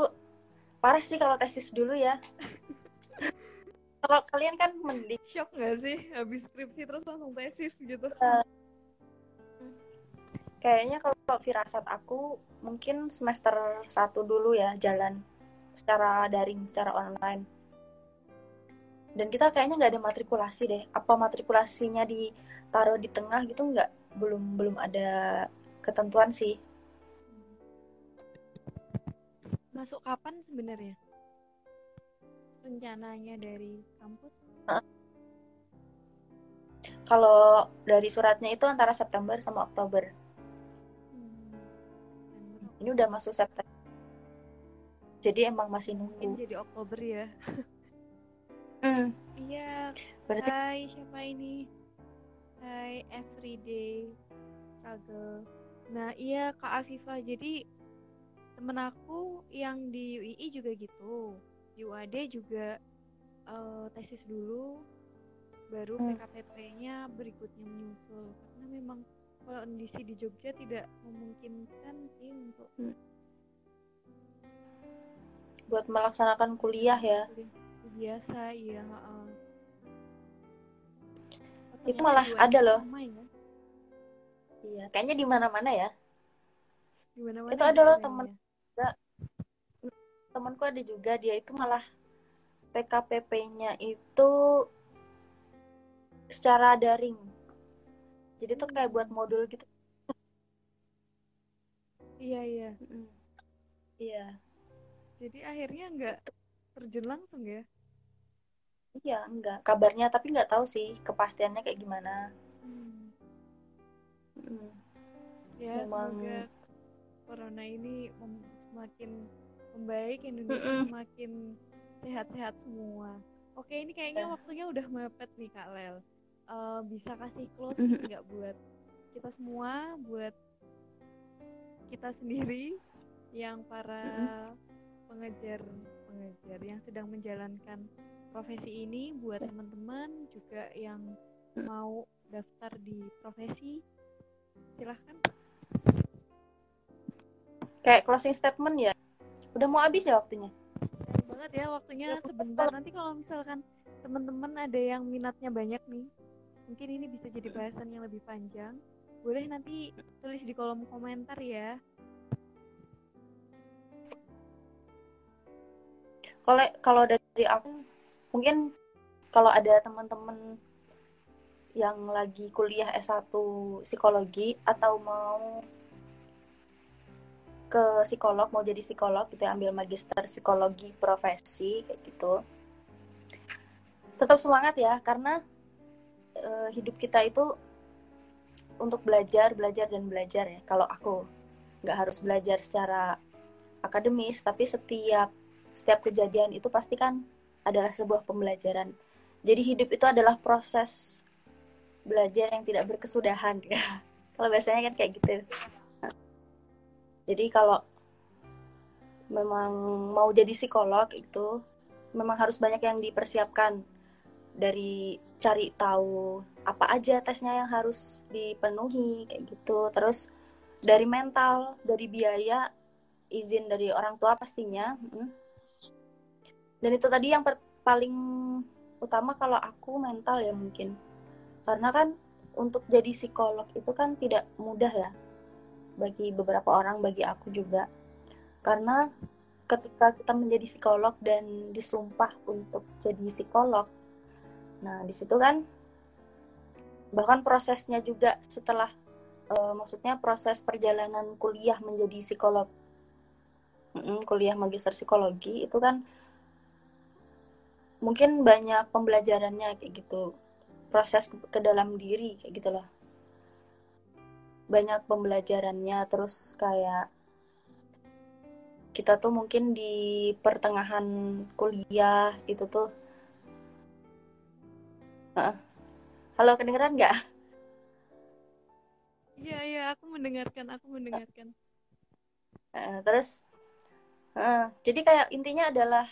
parah sih kalau tesis dulu ya. Kalau kalian kan mending shock nggak sih? Habis skripsi terus langsung tesis gitu. Kayaknya kalau firasat aku mungkin semester satu dulu ya jalan secara daring secara online. Dan kita kayaknya nggak ada matrikulasi deh. Apa matrikulasinya ditaruh di tengah gitu nggak? Belum belum ada ketentuan sih masuk kapan sebenarnya? Rencananya dari kampus? Kalau dari suratnya itu antara September sama Oktober. Ini udah masuk September. Jadi emang masih nunggu. Mungkin jadi Oktober ya. Hmm. iya. Berarti Hai siapa ini? Hai everyday struggle. Nah iya Kak Afifah. Jadi temen aku yang di UII juga gitu. Di UAD juga uh, tesis dulu baru hmm. PKPP-nya berikutnya menyusul. Karena memang kondisi di Jogja tidak memungkinkan sih untuk hmm. buat melaksanakan kuliah ya? Biasa iya uh, itu malah ada loh. ya? iya kayaknya di mana-mana ya. Itu ada loh temen juga temanku ada juga dia itu malah PKPP-nya itu secara daring. Jadi tuh kayak buat modul gitu. Iya iya iya. Jadi akhirnya nggak terjun langsung ya? Iya enggak kabarnya tapi nggak tahu sih kepastiannya kayak gimana. Hmm. Hmm. ya Memang... semoga corona ini semakin membaik Indonesia mm -mm. semakin sehat-sehat semua oke ini kayaknya yeah. waktunya udah mepet nih kak Lel uh, bisa kasih nggak mm -hmm. buat kita semua, buat kita sendiri yang para mm -hmm. pengejar pengejar yang sedang menjalankan profesi ini, buat teman-teman juga yang mau daftar di profesi, silahkan. Kayak closing statement ya, udah mau habis ya waktunya? banget ya waktunya sebentar. Nanti kalau misalkan teman-teman ada yang minatnya banyak nih, mungkin ini bisa jadi bahasan yang lebih panjang boleh nanti tulis di kolom komentar ya kalau kalau dari aku mungkin kalau ada teman-teman yang lagi kuliah S1 psikologi atau mau ke psikolog mau jadi psikolog gitu ya, ambil magister psikologi profesi kayak gitu tetap semangat ya karena uh, hidup kita itu untuk belajar, belajar dan belajar ya. Kalau aku nggak harus belajar secara akademis, tapi setiap setiap kejadian itu pasti kan adalah sebuah pembelajaran. Jadi hidup itu adalah proses belajar yang tidak berkesudahan ya. kalau biasanya kan kayak gitu. Jadi kalau memang mau jadi psikolog itu memang harus banyak yang dipersiapkan dari cari tahu apa aja tesnya yang harus dipenuhi kayak gitu. Terus dari mental dari biaya izin dari orang tua pastinya dan itu tadi yang paling utama kalau aku mental ya mungkin. Karena kan untuk jadi psikolog itu kan tidak mudah ya bagi beberapa orang bagi aku juga. Karena ketika kita menjadi psikolog dan disumpah untuk jadi psikolog Nah, di situ kan bahkan prosesnya juga setelah uh, maksudnya proses perjalanan kuliah menjadi psikolog. Kuliah magister psikologi itu kan mungkin banyak pembelajarannya kayak gitu. Proses ke, ke dalam diri kayak gitu loh banyak pembelajarannya terus kayak kita tuh mungkin di pertengahan kuliah itu tuh Halo, kedengeran nggak? Iya, iya, aku mendengarkan, aku mendengarkan. Uh, terus, uh, jadi kayak intinya adalah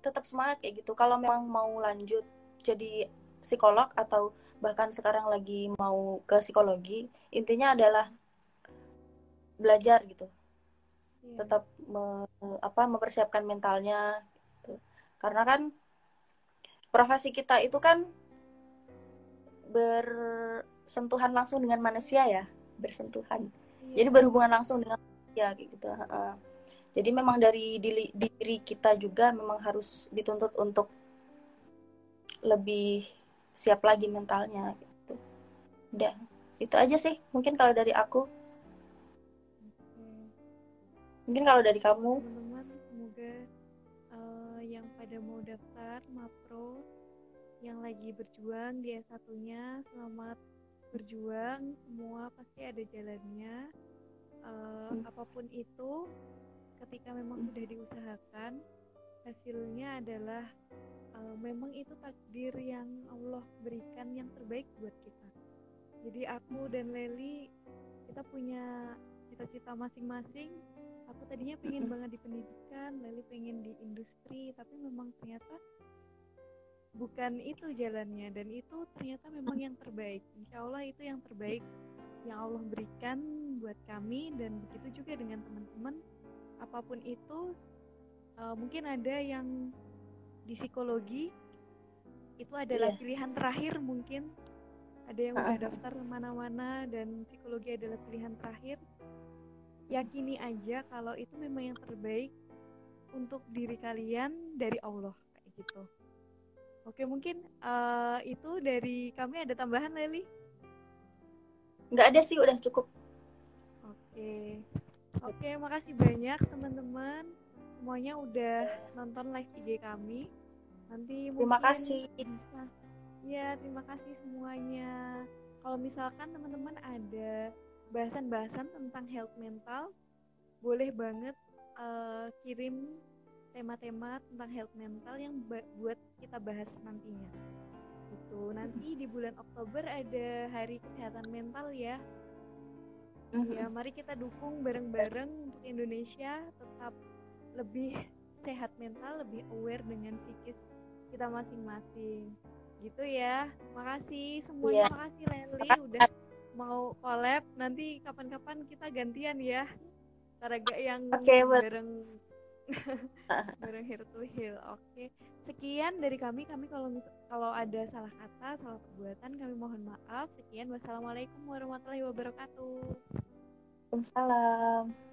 tetap semangat kayak gitu. Kalau memang mau lanjut jadi psikolog atau bahkan sekarang lagi mau ke psikologi, intinya adalah belajar gitu. Yeah. Tetap me, apa mempersiapkan mentalnya. Gitu. Karena kan profesi kita itu kan bersentuhan langsung dengan manusia ya bersentuhan Iya. Jadi berhubungan langsung dengan ya gitu. Uh, jadi memang dari diri, diri kita juga memang harus dituntut untuk lebih siap lagi mentalnya gitu. Udah, itu aja sih. Mungkin kalau dari aku. Mungkin kalau dari kamu. Teman-teman, semoga uh, yang pada mau daftar Mapro yang lagi berjuang dia satunya selamat berjuang semua pasti ada jalannya uh, hmm. apa pun itu ketika memang sudah diusahakan hasilnya adalah uh, memang itu takdir yang Allah berikan yang terbaik buat kita. Jadi aku dan Leli kita punya cita-cita masing-masing. Aku tadinya pengen banget di pendidikan Leli pengen di industri tapi memang ternyata bukan itu jalannya. Dan itu ternyata memang yang terbaik. Insya Allah itu yang terbaik yang Allah berikan buat kami. Dan begitu juga dengan teman-teman apa pun itu uh, mungkin ada yang di psikologi itu adalah yeah. pilihan terakhir mungkin. Ada yang udah daftar mana-mana dan psikologi adalah pilihan terakhir. Yakini aja kalau itu memang yang terbaik untuk diri kalian dari Allah kayak gitu. Oke mungkin uh, itu dari kami ada tambahan Leli? Nggak ada sih udah cukup. Oke. Oke, makasih banyak teman-teman. Semuanya udah nonton live IG kami. Nanti Terima kasih. Bisa. Ya, terima kasih semuanya. Kalau misalkan teman-teman ada bahasan-bahasan tentang health mental, boleh banget uh, kirim tema-tema tentang health mental yang buat kita bahas nantinya. Itu nanti di bulan Oktober ada Hari Kesehatan Mental ya ya mari kita dukung bareng-bareng untuk Indonesia tetap lebih sehat mental lebih aware dengan psikis kita masing-masing gitu ya makasih semuanya yeah. makasih Leli udah mau collab nanti kapan-kapan kita gantian ya Taraga yang okay, bareng bareng Here to Heal. Oke. Okay. Sekian dari kami. Kami kalau kalau ada salah kata, salah perbuatan kami mohon maaf. Sekian. Wassalamualaikum warahmatullahi wabarakatuh. Waalaikumsalam.